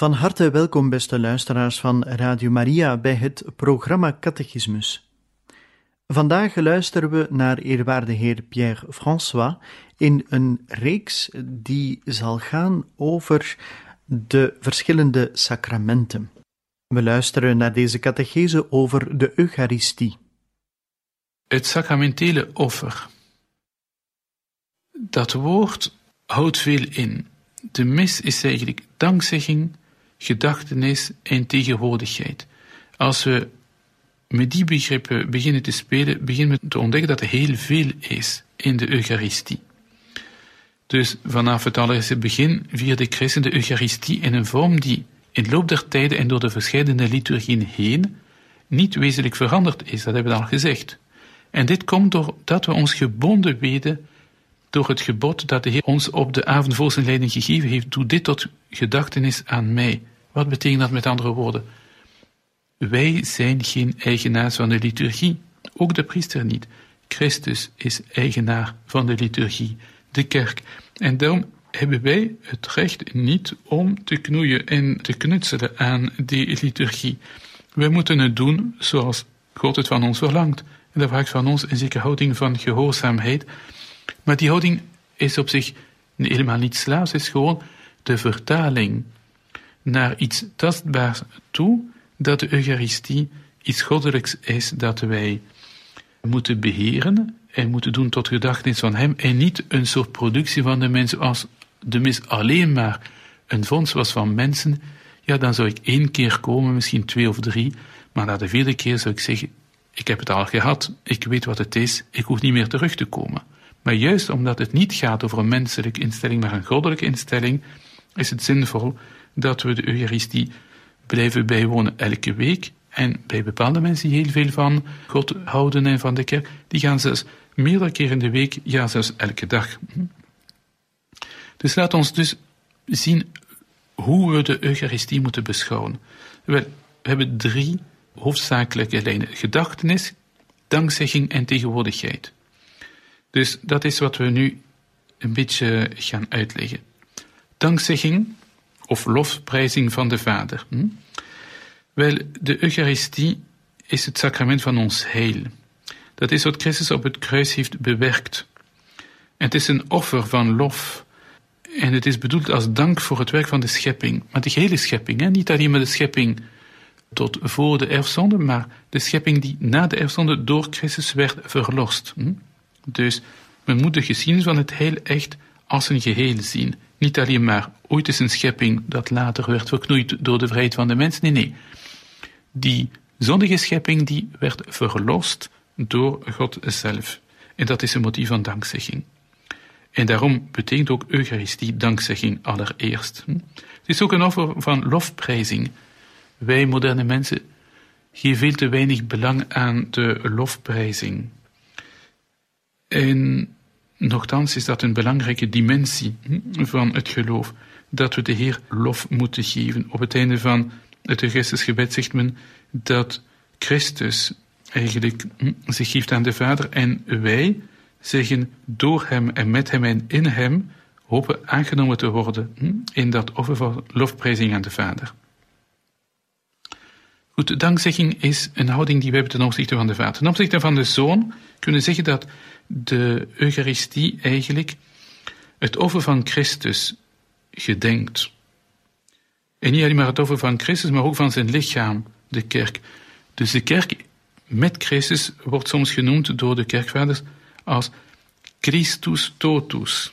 Van harte welkom, beste luisteraars van Radio Maria, bij het programma Catechismus. Vandaag luisteren we naar eerwaarde heer Pierre François in een reeks die zal gaan over de verschillende sacramenten. We luisteren naar deze catechese over de Eucharistie. Het sacramentele offer. Dat woord houdt veel in. De mis is eigenlijk dankzegging, gedachtenis en tegenwoordigheid. Als we met die begrippen beginnen te spelen, beginnen we te ontdekken dat er heel veel is in de Eucharistie. Dus vanaf het allereerste begin vierde christen de Eucharistie in een vorm die in de loop der tijden en door de verschillende liturgieën heen niet wezenlijk veranderd is, dat hebben we al gezegd. En dit komt doordat we ons gebonden weten door het gebod dat de Heer ons op de avond voor zijn leiding gegeven heeft. Doe dit tot gedachtenis aan mij. Wat betekent dat met andere woorden? Wij zijn geen eigenaars van de liturgie, ook de priester niet. Christus is eigenaar van de liturgie, de kerk. En daarom hebben wij het recht niet om te knoeien en te knutselen aan die liturgie. Wij moeten het doen zoals God het van ons verlangt. En dat vraagt van ons een zekere houding van gehoorzaamheid. Maar die houding is op zich helemaal niet slaafs, is gewoon de vertaling naar iets tastbaars toe, dat de Eucharistie iets goddelijks is dat wij moeten beheren en moeten doen tot gedachtenis van Hem en niet een soort productie van de mensen als de mis alleen maar een fonds was van mensen, ja, dan zou ik één keer komen, misschien twee of drie, maar na de vierde keer zou ik zeggen, ik heb het al gehad, ik weet wat het is, ik hoef niet meer terug te komen. Maar juist omdat het niet gaat over een menselijke instelling, maar een goddelijke instelling, is het zinvol dat we de Eucharistie blijven bijwonen elke week. En bij bepaalde mensen die heel veel van God houden en van de kerk, die gaan zelfs meerdere keren in de week, ja zelfs elke dag. Dus laat ons dus zien hoe we de Eucharistie moeten beschouwen. We hebben drie hoofdzakelijke lijnen: gedachtenis, dankzegging en tegenwoordigheid. Dus dat is wat we nu een beetje gaan uitleggen. Dankzegging of lofprijzing van de Vader. Hm? Wel, de Eucharistie is het sacrament van ons heil. Dat is wat Christus op het kruis heeft bewerkt. Het is een offer van lof. En het is bedoeld als dank voor het werk van de schepping. Maar de hele schepping, hè? niet alleen maar de schepping tot voor de erfzonde, maar de schepping die na de erfzonde door Christus werd verlost. Hm? Dus men moet de geschiedenis van het heil echt als een geheel zien. Niet alleen maar ooit is een schepping dat later werd verknoeid door de vrijheid van de mens. Nee, nee. Die zondige schepping die werd verlost door God zelf. En dat is een motief van dankzegging. En daarom betekent ook Eucharistie dankzegging allereerst. Het is ook een offer van lofprijzing. Wij moderne mensen geven veel te weinig belang aan de lofprijzing. En Nochtans is dat een belangrijke dimensie hm, van het geloof, dat we de Heer lof moeten geven. Op het einde van het Eucharistische gebed zegt men dat Christus eigenlijk hm, zich geeft aan de Vader en wij zeggen door Hem en met Hem en in Hem hopen aangenomen te worden hm, in dat offer van lofprijzing aan de Vader. Goed, dankzegging is een houding die we hebben ten opzichte van de Vader. Ten opzichte van de Zoon kunnen we zeggen dat de Eucharistie eigenlijk het offer van Christus gedenkt. En niet alleen maar het offer van Christus, maar ook van zijn lichaam, de kerk. Dus de kerk met Christus wordt soms genoemd door de kerkvaders als Christus totus.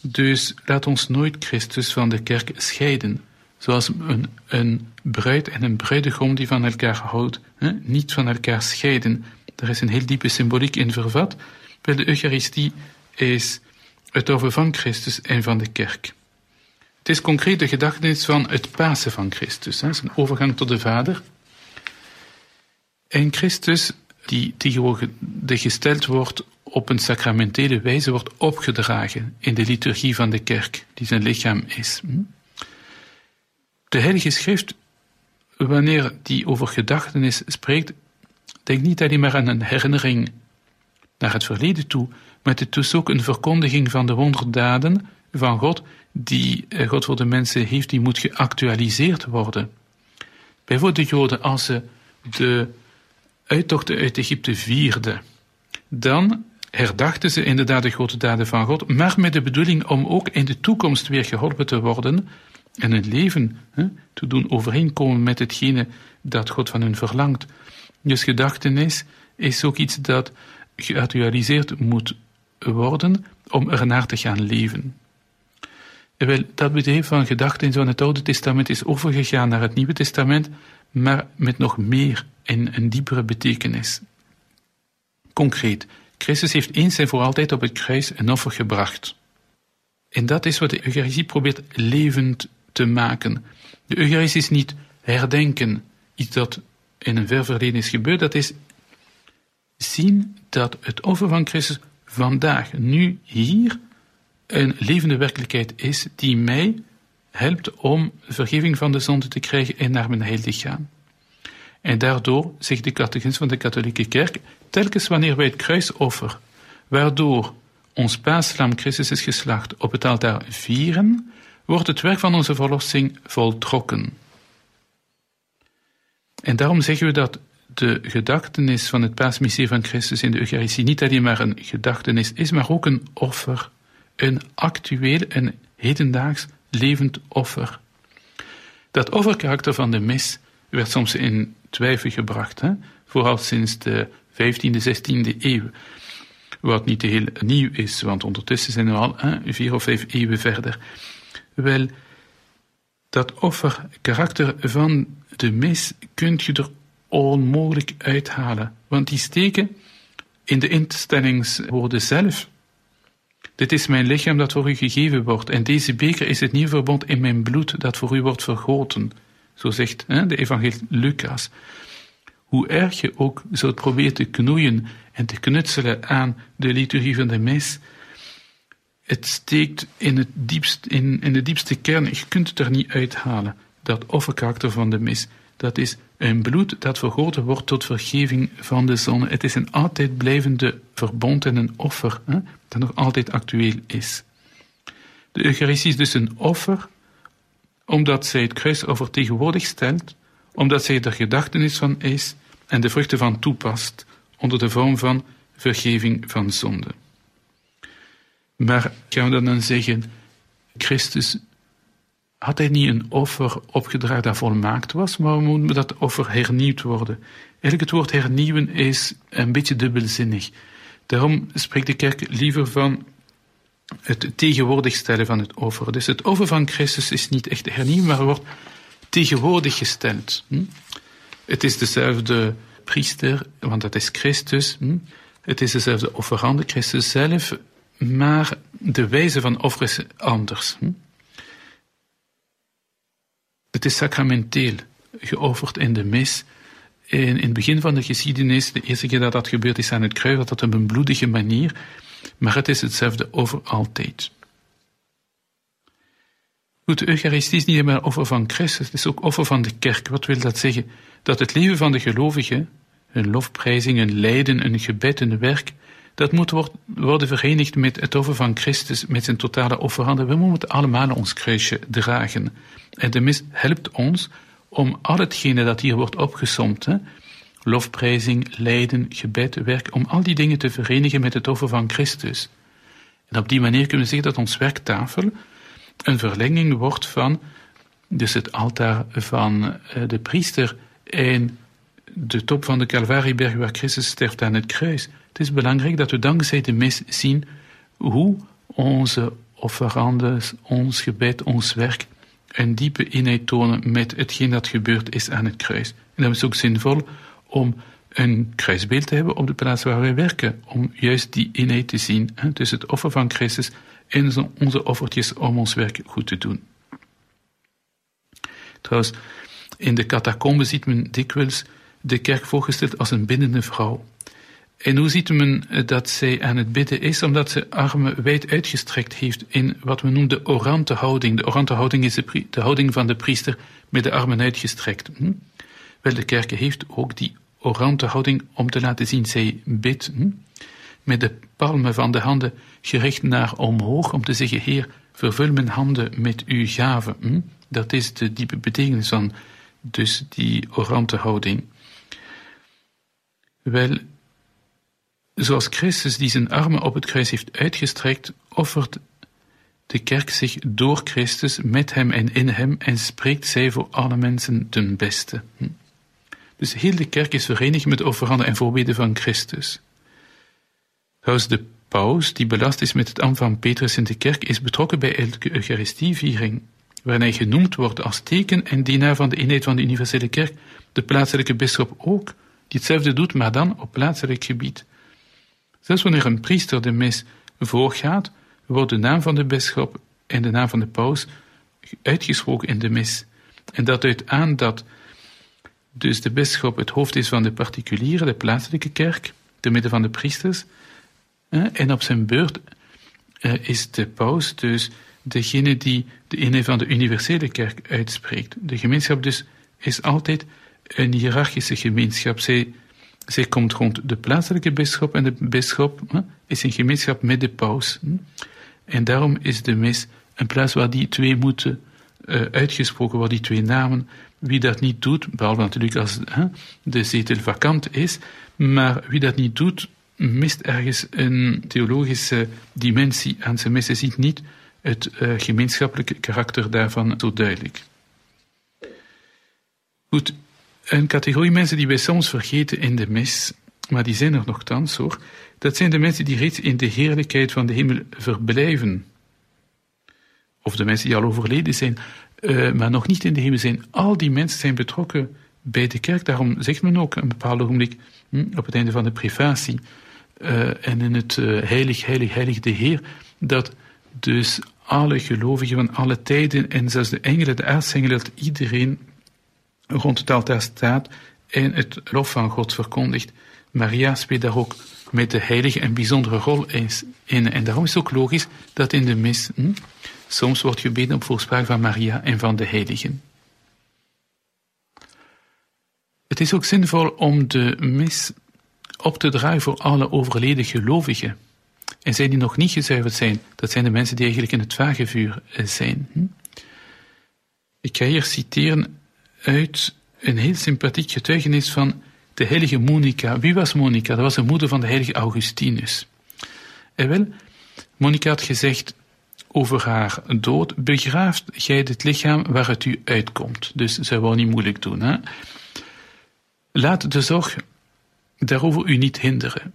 Dus laat ons nooit Christus van de kerk scheiden. Zoals een, een bruid en een bruidegom die van elkaar houdt, hè? niet van elkaar scheiden. Daar is een heel diepe symboliek in vervat. Wel, de Eucharistie is het over van Christus en van de kerk. Het is concreet de gedachtenis van het Pasen van Christus, zijn overgang tot de Vader. En Christus, die tegenwoordig gesteld wordt op een sacramentele wijze, wordt opgedragen in de liturgie van de kerk, die zijn lichaam is. Hm? De Heilige Schrift, wanneer die over gedachtenis spreekt, denkt niet alleen maar aan een herinnering naar het verleden toe, maar het is ook een verkondiging van de wonderdaden van God, die eh, God voor de mensen heeft, die moet geactualiseerd worden. Bijvoorbeeld de Joden, als ze de uittochten uit Egypte vierden, dan herdachten ze inderdaad de grote daden van God, maar met de bedoeling om ook in de toekomst weer geholpen te worden en hun leven hè, te doen overeenkomen met hetgene dat God van hen verlangt. Dus gedachtenis is ook iets dat geactualiseerd moet worden om ernaar te gaan leven. Wel, dat bedrijf van gedachten van het Oude Testament is overgegaan naar het Nieuwe Testament, maar met nog meer en een diepere betekenis. Concreet, Christus heeft eens en voor altijd op het kruis een offer gebracht. En dat is wat de Eucharistie probeert levend te maken. De Eucharistie is niet herdenken, iets dat in een ver verleden is gebeurd, dat is zien dat het offer van Christus vandaag, nu, hier, een levende werkelijkheid is die mij helpt om vergeving van de zonde te krijgen en naar mijn heil te gaan. En daardoor, zegt de catechismus van de katholieke kerk, telkens wanneer wij het kruisoffer, waardoor ons paaslam Christus is geslacht, op het altaar vieren, wordt het werk van onze verlossing voltrokken. En daarom zeggen we dat de gedachtenis van het paasmissie van Christus in de Eucharistie niet alleen maar een gedachtenis is, maar ook een offer. Een actueel en hedendaags levend offer. Dat offerkarakter van de mis werd soms in twijfel gebracht, hè? vooral sinds de 15e, 16e eeuw. Wat niet heel nieuw is, want ondertussen zijn we al hè, vier of vijf eeuwen verder. Wel, dat offerkarakter van de mis kunt je er onmogelijk uithalen, want die steken in de instellingswoorden zelf. Dit is mijn lichaam dat voor u gegeven wordt, en deze beker is het nieuwe verbond in mijn bloed dat voor u wordt vergoten. Zo zegt hè, de evangelist Lucas. Hoe erg je ook zult proberen te knoeien en te knutselen aan de liturgie van de mis, het steekt in, het diepst, in, in de diepste kern. Je kunt het er niet uithalen. Dat offerkarakter van de mis. Dat is een bloed dat vergoten wordt tot vergeving van de zonde. Het is een altijd blijvende verbond en een offer hè, dat nog altijd actueel is. De Eucharistie is dus een offer omdat zij het kruisoffer tegenwoordig stelt, omdat zij er gedachtenis van is en de vruchten van toepast onder de vorm van vergeving van zonde. Maar gaan we dan zeggen, Christus had hij niet een offer opgedragen dat volmaakt was, maar moet dat offer hernieuwd worden? Eigenlijk het woord hernieuwen is een beetje dubbelzinnig. Daarom spreekt de kerk liever van het tegenwoordig stellen van het offer. Dus het offer van Christus is niet echt hernieuwd, maar wordt tegenwoordig gesteld. Hm? Het is dezelfde priester, want dat is Christus. Hm? Het is dezelfde offerande, Christus zelf, maar de wijze van offer is anders. Hm? Het is sacramenteel geofferd in de mis. In, in het begin van de geschiedenis, de eerste keer dat dat gebeurd is aan het kruis, dat dat op een bloedige manier, maar het is hetzelfde over altijd. De Eucharistie is niet meer offer van Christus, het is ook offer van de kerk. Wat wil dat zeggen? Dat het leven van de gelovigen, hun lofprijzing, hun lijden, hun gebed, hun werk, dat moet worden verenigd met het offer van Christus, met zijn totale offerhanden. We moeten allemaal ons kruisje dragen. En de mis helpt ons om al hetgene dat hier wordt opgesomd, hè, lofprijzing, lijden, gebed, werk, om al die dingen te verenigen met het offer van Christus. En op die manier kunnen we zeggen dat ons werktafel een verlenging wordt van dus het altaar van de priester en de top van de Calvarieberg waar Christus sterft aan het kruis. Het is belangrijk dat we dankzij de mis zien hoe onze offerandes, ons gebed, ons werk een diepe eenheid tonen met hetgeen dat gebeurd is aan het kruis. En dat is ook zinvol om een kruisbeeld te hebben op de plaats waar wij werken, om juist die eenheid te zien hè, tussen het offer van Christus en onze offertjes om ons werk goed te doen. Trouwens, in de catacombe ziet men dikwijls de kerk voorgesteld als een binnende vrouw. En hoe ziet men dat zij aan het bidden is? Omdat ze armen wijd uitgestrekt heeft in wat we noemen de orante houding. De orante houding is de, de houding van de priester met de armen uitgestrekt. Hm? Wel, de kerk heeft ook die orante houding om te laten zien, zij bidt. Hm? Met de palmen van de handen gericht naar omhoog, om te zeggen, Heer, vervul mijn handen met uw gave. Hm? Dat is de diepe betekenis van dus die orante houding. Wel, zoals Christus die zijn armen op het kruis heeft uitgestrekt, offert de kerk zich door Christus, met hem en in hem, en spreekt zij voor alle mensen ten beste. Hm. Dus heel de kerk is verenigd met de offeranden en voorbeden van Christus. Trouwens, de paus, die belast is met het ambt van Petrus in de kerk, is betrokken bij elke Eucharistieviering, waarin hij genoemd wordt als teken en dienaar van de eenheid van de universele kerk, de plaatselijke bisschop ook, die hetzelfde doet, maar dan op plaatselijk gebied. Zelfs wanneer een priester de mis voorgaat, wordt de naam van de bisschop en de naam van de paus uitgesproken in de mis. En dat duidt aan dat dus de bisschop het hoofd is van de particuliere, de plaatselijke kerk, te midden van de priesters. En op zijn beurt eh, is de paus dus degene die de eenheid van de universele kerk uitspreekt. De gemeenschap dus is altijd een hiërarchische gemeenschap. Zij zij komt rond de plaatselijke bisschop en de bisschop is in gemeenschap met de paus. En daarom is de mis een plaats waar die twee moeten uh, uitgesproken worden, die twee namen. Wie dat niet doet, behalve natuurlijk als de zetel vakant is, maar wie dat niet doet, mist ergens een theologische dimensie aan zijn mis. ziet niet het uh, gemeenschappelijke karakter daarvan zo duidelijk. Goed, een categorie mensen die wij soms vergeten in de mis, maar die zijn er nogthans hoor, dat zijn de mensen die reeds in de heerlijkheid van de hemel verblijven. Of de mensen die al overleden zijn, uh, maar nog niet in de hemel zijn. Al die mensen zijn betrokken bij de kerk. Daarom zegt men ook een bepaald ogenblik hm, op het einde van de privatie uh, en in het uh, heilig, heilig, heilig de Heer, dat dus alle gelovigen van alle tijden en zelfs de engelen, de aartsengelen, dat iedereen rond het staat en het lof van God verkondigt. Maria speelt daar ook met de heilige een bijzondere rol in. En daarom is het ook logisch dat in de mis hm, soms wordt gebeden op voorspraak van Maria en van de heiligen. Het is ook zinvol om de mis op te draaien voor alle overleden gelovigen. En zij die nog niet gezuiverd zijn, dat zijn de mensen die eigenlijk in het vagevuur eh, zijn. Hm. Ik ga hier citeren uit een heel sympathiek getuigenis van de heilige Monica. Wie was Monica? Dat was de moeder van de heilige Augustinus. En wel, Monica had gezegd over haar dood, begraaft gij het lichaam waar het u uitkomt. Dus zij wou niet moeilijk doen. Hè? Laat de zorg daarover u niet hinderen.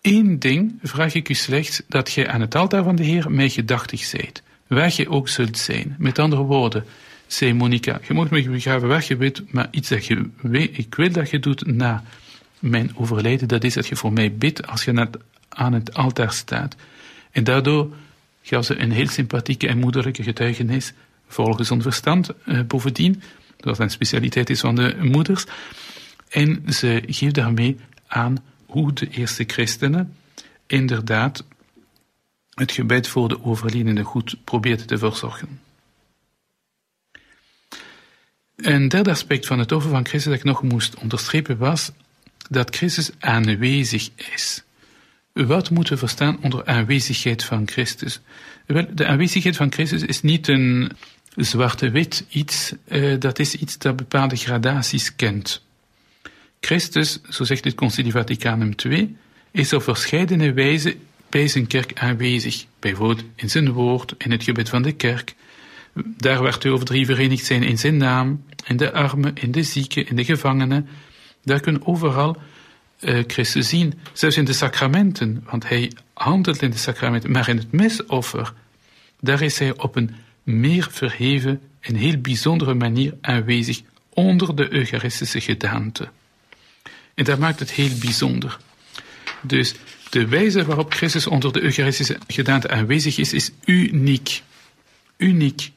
Eén ding vraag ik u slechts, dat gij aan het altaar van de Heer mij gedachtig zijt, waar gij ook zult zijn. Met andere woorden, zei Monica, je moet me begraven weg, je weet, maar iets dat je weet, ik wil dat je doet na mijn overlijden, dat is dat je voor mij bidt als je aan het altaar staat. En daardoor gaf ze een heel sympathieke en moederlijke getuigenis, volgens ons verstand, eh, bovendien, dat een specialiteit is van de moeders. En ze geeft daarmee aan hoe de eerste christenen inderdaad het gebed voor de overledene goed probeerden te verzorgen. Een derde aspect van het offer van Christus dat ik nog moest onderstrepen was dat Christus aanwezig is. Wat moeten we verstaan onder aanwezigheid van Christus? Wel, de aanwezigheid van Christus is niet een zwarte-wit iets, uh, dat is iets dat bepaalde gradaties kent. Christus, zo zegt het Concilie Vaticanum II, is op verschillende wijzen bij zijn kerk aanwezig, bijvoorbeeld in zijn woord, in het gebed van de kerk, daar waar twee of drie verenigd zijn in zijn naam, in de armen, in de zieken, in de gevangenen, daar kunnen overal uh, Christus zien, zelfs in de sacramenten, want hij handelt in de sacramenten, maar in het misoffer, daar is hij op een meer verheven en heel bijzondere manier aanwezig onder de Eucharistische gedaante. En dat maakt het heel bijzonder. Dus de wijze waarop Christus onder de Eucharistische gedaante aanwezig is, is uniek. Uniek.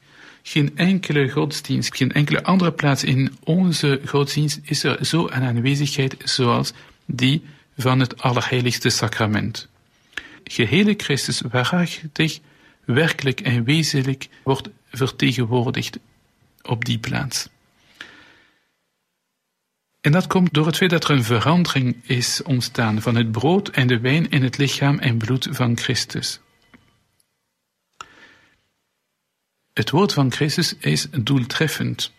Geen enkele godsdienst, geen enkele andere plaats in onze godsdienst is er zo een aanwezigheid zoals die van het Allerheiligste Sacrament. Gehele Christus waarachtig, werkelijk en wezenlijk wordt vertegenwoordigd op die plaats. En dat komt door het feit dat er een verandering is ontstaan van het brood en de wijn in het lichaam en bloed van Christus. Het woord van Christus is doeltreffend.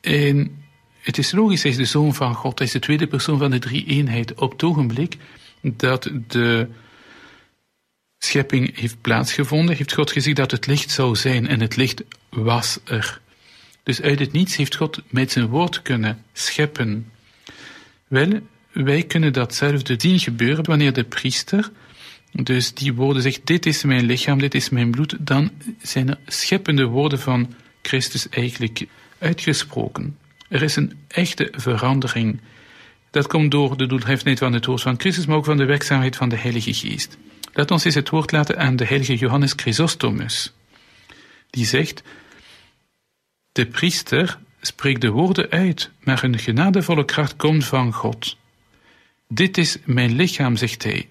En het is logisch, hij is de zoon van God, hij is de tweede persoon van de drie eenheid. Op het ogenblik dat de schepping heeft plaatsgevonden, heeft God gezegd dat het licht zou zijn en het licht was er. Dus uit het niets heeft God met zijn woord kunnen scheppen. Wel, wij kunnen datzelfde zien gebeuren wanneer de priester dus die woorden zegt, dit is mijn lichaam, dit is mijn bloed, dan zijn er scheppende woorden van Christus eigenlijk uitgesproken. Er is een echte verandering. Dat komt door de doeltreffendheid van het woord van Christus, maar ook van de werkzaamheid van de Heilige Geest. Laat ons eens het woord laten aan de heilige Johannes Chrysostomus. Die zegt, de priester spreekt de woorden uit, maar een genadevolle kracht komt van God. Dit is mijn lichaam, zegt hij.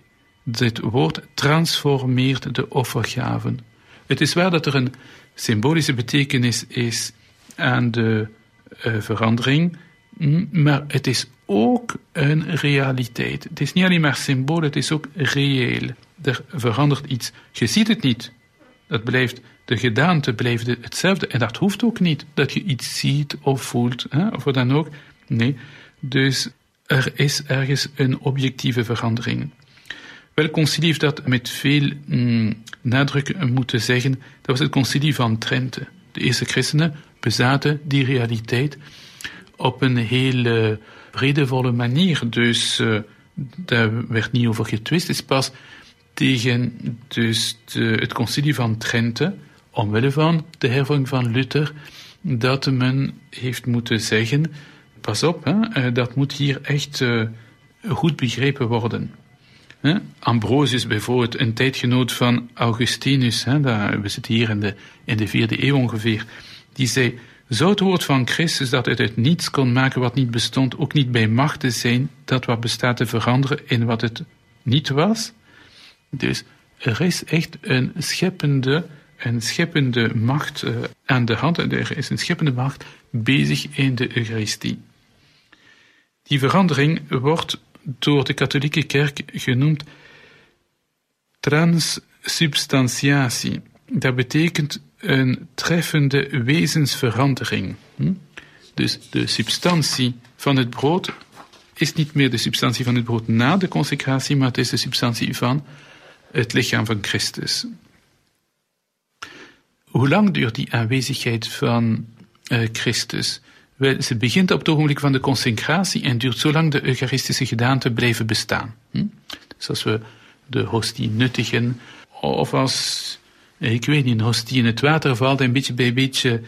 Dit woord transformeert de offergaven. Het is waar dat er een symbolische betekenis is aan de uh, verandering, maar het is ook een realiteit. Het is niet alleen maar symbool, het is ook reëel. Er verandert iets. Je ziet het niet. Dat blijft, de gedaante blijft hetzelfde. En dat hoeft ook niet, dat je iets ziet of voelt, hè, of wat dan ook. Nee, dus er is ergens een objectieve verandering. Wel, concilie heeft dat met veel mm, nadruk moeten zeggen. Dat was het concilie van Trente. De eerste christenen bezaten die realiteit op een heel vredevolle manier. Dus uh, daar werd niet over getwist. Het is pas tegen dus het concilie van Trente, omwille van de hervorming van Luther, dat men heeft moeten zeggen, pas op, hè, eh, dat moet hier echt uh, goed begrepen worden. Ambrosius bijvoorbeeld, een tijdgenoot van Augustinus, we zitten hier in de, in de vierde eeuw ongeveer, die zei, zou het woord van Christus dat het uit niets kon maken wat niet bestond, ook niet bij macht te zijn dat wat bestaat te veranderen in wat het niet was? Dus er is echt een scheppende, een scheppende macht uh, aan de hand, er is een scheppende macht bezig in de Eucharistie. Die verandering wordt door de katholieke kerk genoemd transsubstantiatie. Dat betekent een treffende wezensverandering. Hm? Dus de substantie van het brood is niet meer de substantie van het brood na de consecratie, maar het is de substantie van het lichaam van Christus. Hoe lang duurt die aanwezigheid van uh, Christus? Ze begint op het ogenblik van de consecratie en duurt zolang de eucharistische gedaante blijven bestaan. Hm? Dus als we de hostie nuttigen, of als, ik weet niet, een hostie in het water valt en beetje bij beetje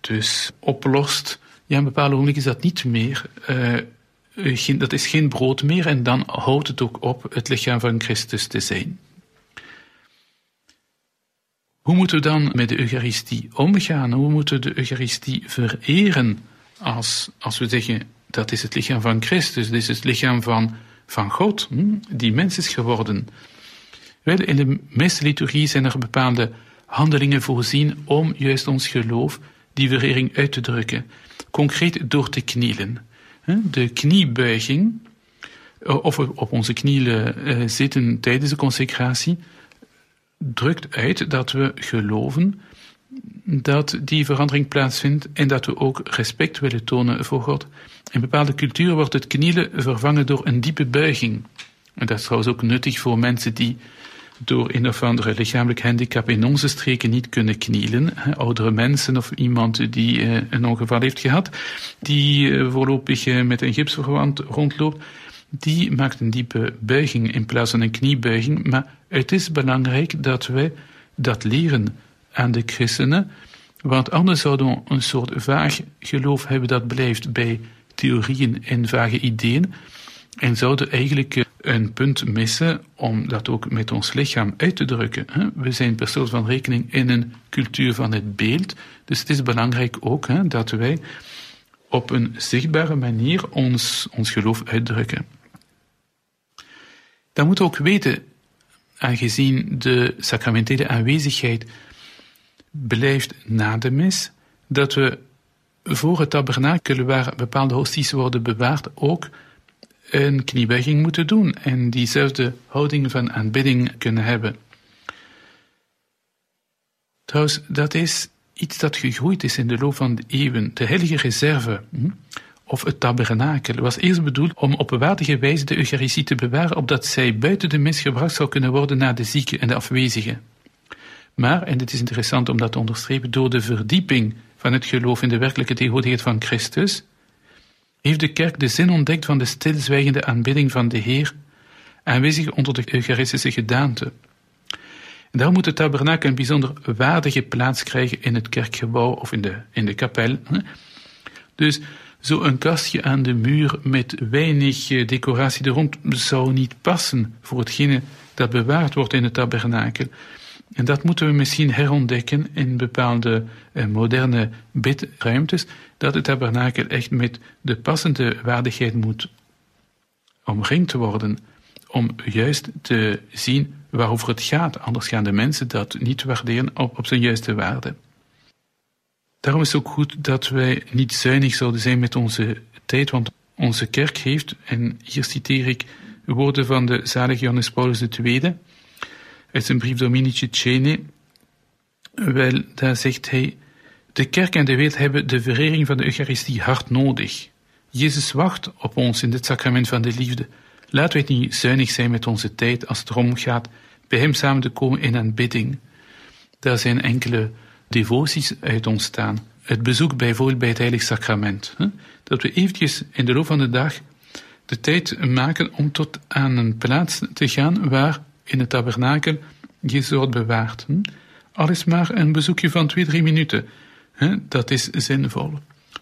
dus oplost, ja, een bepaald ogenblik is dat niet meer, uh, dat is geen brood meer en dan houdt het ook op het lichaam van Christus te zijn. Hoe moeten we dan met de Eucharistie omgaan? Hoe moeten we de Eucharistie vereren als, als we zeggen dat is het lichaam van Christus, dit is het lichaam van, van God, hm, die mens is geworden? Wel, in de meeste liturgie zijn er bepaalde handelingen voorzien om juist ons geloof, die verering uit te drukken. Concreet door te knielen. De kniebuiging, eh, of op onze knieën eh, zitten tijdens de consecratie, drukt uit dat we geloven dat die verandering plaatsvindt en dat we ook respect willen tonen voor God. In bepaalde culturen wordt het knielen vervangen door een diepe buiging. En dat is trouwens ook nuttig voor mensen die door een of andere lichamelijk handicap in onze streken niet kunnen knielen. Oudere mensen of iemand die uh, een ongeval heeft gehad, die uh, voorlopig uh, met een gipsverband rondloopt, die maakt een diepe buiging in plaats van een kniebuiging. Maar het is belangrijk dat wij dat leren aan de christenen, want anders zouden we een soort vaag geloof hebben dat blijft bij theorieën en vage ideeën en zouden eigenlijk een punt missen om dat ook met ons lichaam uit te drukken. We zijn per slot van rekening in een cultuur van het beeld, dus het is belangrijk ook dat wij op een zichtbare manier ons, ons geloof uitdrukken. Dan moeten we ook weten, aangezien de sacramentele aanwezigheid blijft na de mis, dat we voor het tabernakel waar bepaalde hosties worden bewaard ook een kniebuiging moeten doen en diezelfde houding van aanbidding kunnen hebben. Trouwens, dat is iets dat gegroeid is in de loop van de eeuwen. De heilige reserve, hm, of het tabernakel, was eerst bedoeld om op waardige wijze de Eucharistie te bewaren, opdat zij buiten de mis gebracht zou kunnen worden naar de zieke en de afwezigen. Maar, en dit is interessant om dat te onderstrepen, door de verdieping van het geloof in de werkelijke tegenwoordigheid van Christus, heeft de kerk de zin ontdekt van de stilzwijgende aanbidding van de Heer, aanwezig onder de Eucharistische gedaante. En daar moet het tabernakel een bijzonder waardige plaats krijgen in het kerkgebouw of in de, in de kapel. Dus zo'n kastje aan de muur met weinig eh, decoratie er rond zou niet passen voor hetgene dat bewaard wordt in het tabernakel. En dat moeten we misschien herontdekken in bepaalde eh, moderne bidruimtes, dat het tabernakel echt met de passende waardigheid moet omringd worden, om juist te zien waarover het gaat, anders gaan de mensen dat niet waarderen op, op zijn juiste waarde. Daarom is het ook goed dat wij niet zuinig zouden zijn met onze tijd, want onze kerk heeft, en hier citeer ik woorden van de zalige Johannes Paulus II, uit zijn brief Dominici Cene, wel, daar zegt hij, de kerk en de wereld hebben de verering van de Eucharistie hard nodig. Jezus wacht op ons in dit sacrament van de liefde. Laten we niet zuinig zijn met onze tijd als het erom gaat bij Hem samen te komen in aanbidding. Daar zijn enkele devoties uit ontstaan. Het bezoek bijvoorbeeld bij het Heilig Sacrament. Dat we eventjes in de loop van de dag de tijd maken om tot aan een plaats te gaan waar in het tabernakel Jezus wordt bewaard. Al is maar een bezoekje van twee, drie minuten. Dat is zinvol.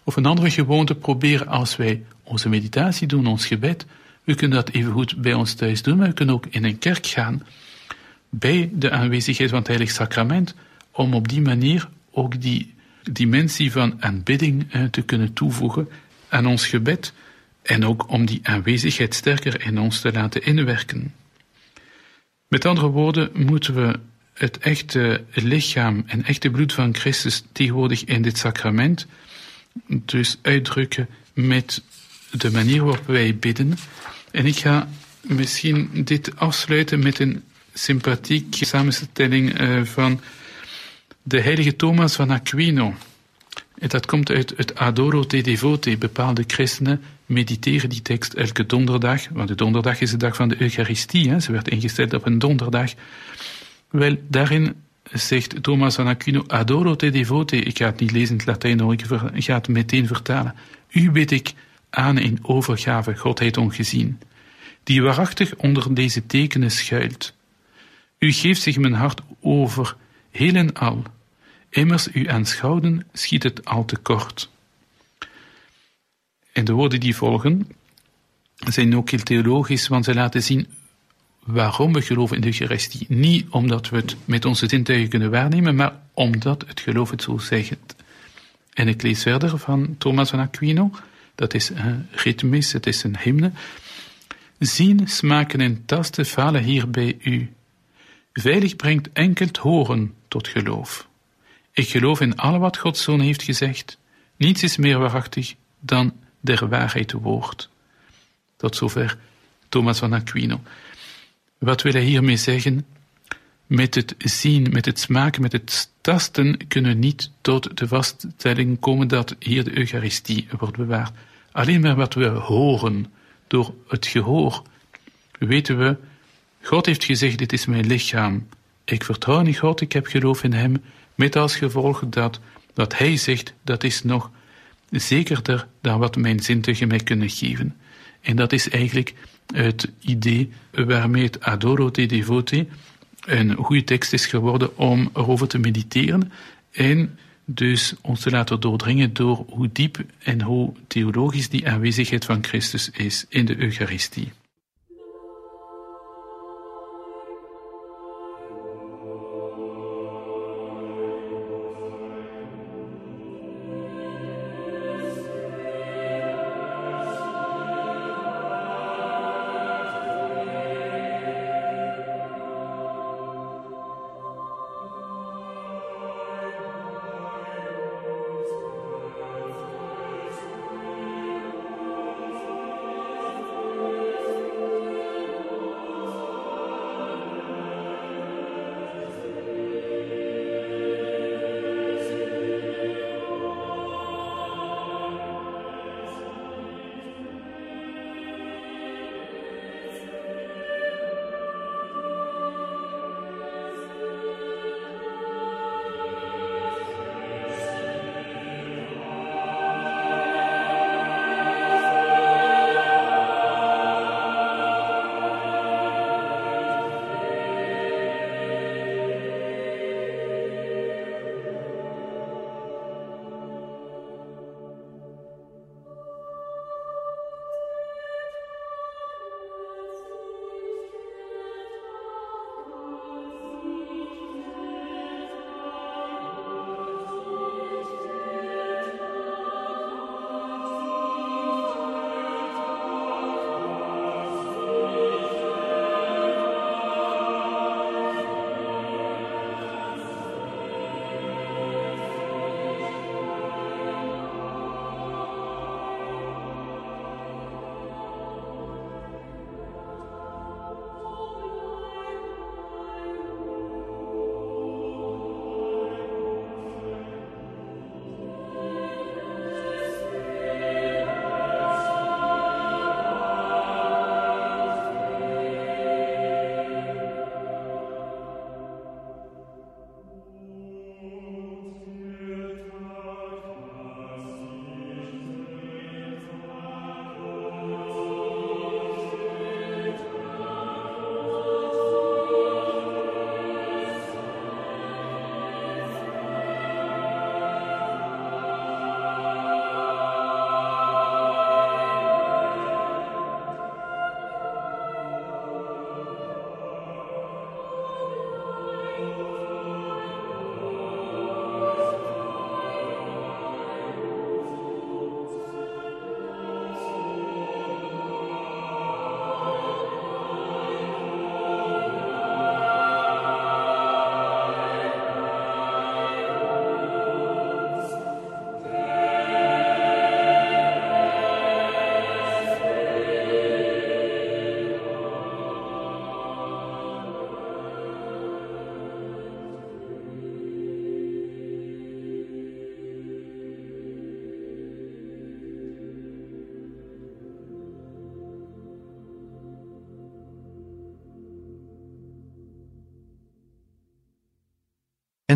Of een andere gewoonte proberen als wij onze meditatie doen, ons gebed. We kunnen dat even goed bij ons thuis doen, maar we kunnen ook in een kerk gaan bij de aanwezigheid van het Heilig Sacrament, om op die manier ook die dimensie van aanbidding te kunnen toevoegen aan ons gebed en ook om die aanwezigheid sterker in ons te laten inwerken. Met andere woorden moeten we het echte lichaam en echte bloed van Christus tegenwoordig in dit sacrament dus uitdrukken met de manier waarop wij bidden. En ik ga misschien dit afsluiten met een sympathieke samenstelling uh, van de heilige Thomas van Aquino. En dat komt uit het Adoro te Devote. Bepaalde christenen mediteren die tekst elke donderdag, want de donderdag is de dag van de Eucharistie. Hè? Ze werd ingesteld op een donderdag. Wel, daarin zegt Thomas van Aquino, Adoro te Devote. Ik ga het niet lezen in het Latijn, hoor. ik ga het meteen vertalen. U bid ik aan in overgave, Godheid ongezien, die waarachtig onder deze tekenen schuilt. U geeft zich mijn hart over, heel en al. Immers u aanschouwen schiet het al te kort. En de woorden die volgen zijn ook heel theologisch, want ze laten zien waarom we geloven in de Eucharistie. Niet omdat we het met onze zintuigen kunnen waarnemen, maar omdat het geloof het zo zegt. En ik lees verder van Thomas van Aquino, dat is een ritmisch, het is een hymne. Zien, smaken en tasten falen hier bij u. Veilig brengt enkel het horen tot geloof. Ik geloof in al wat Gods Zoon heeft gezegd. Niets is meer waarachtig dan der waarheid woord. Tot zover Thomas van Aquino. Wat wil hij hiermee zeggen? Met het zien, met het smaken, met het tasten kunnen niet tot de vaststelling komen dat hier de Eucharistie wordt bewaard. Alleen maar wat we horen, door het gehoor, weten we God heeft gezegd, dit is mijn lichaam. Ik vertrouw in God, ik heb geloof in hem, met als gevolg dat wat hij zegt, dat is nog zekerder dan wat mijn zintuigen mij kunnen geven. En dat is eigenlijk het idee waarmee het Adoro te Devote een goede tekst is geworden om erover te mediteren en dus ons te laten doordringen door hoe diep en hoe theologisch die aanwezigheid van Christus is in de Eucharistie.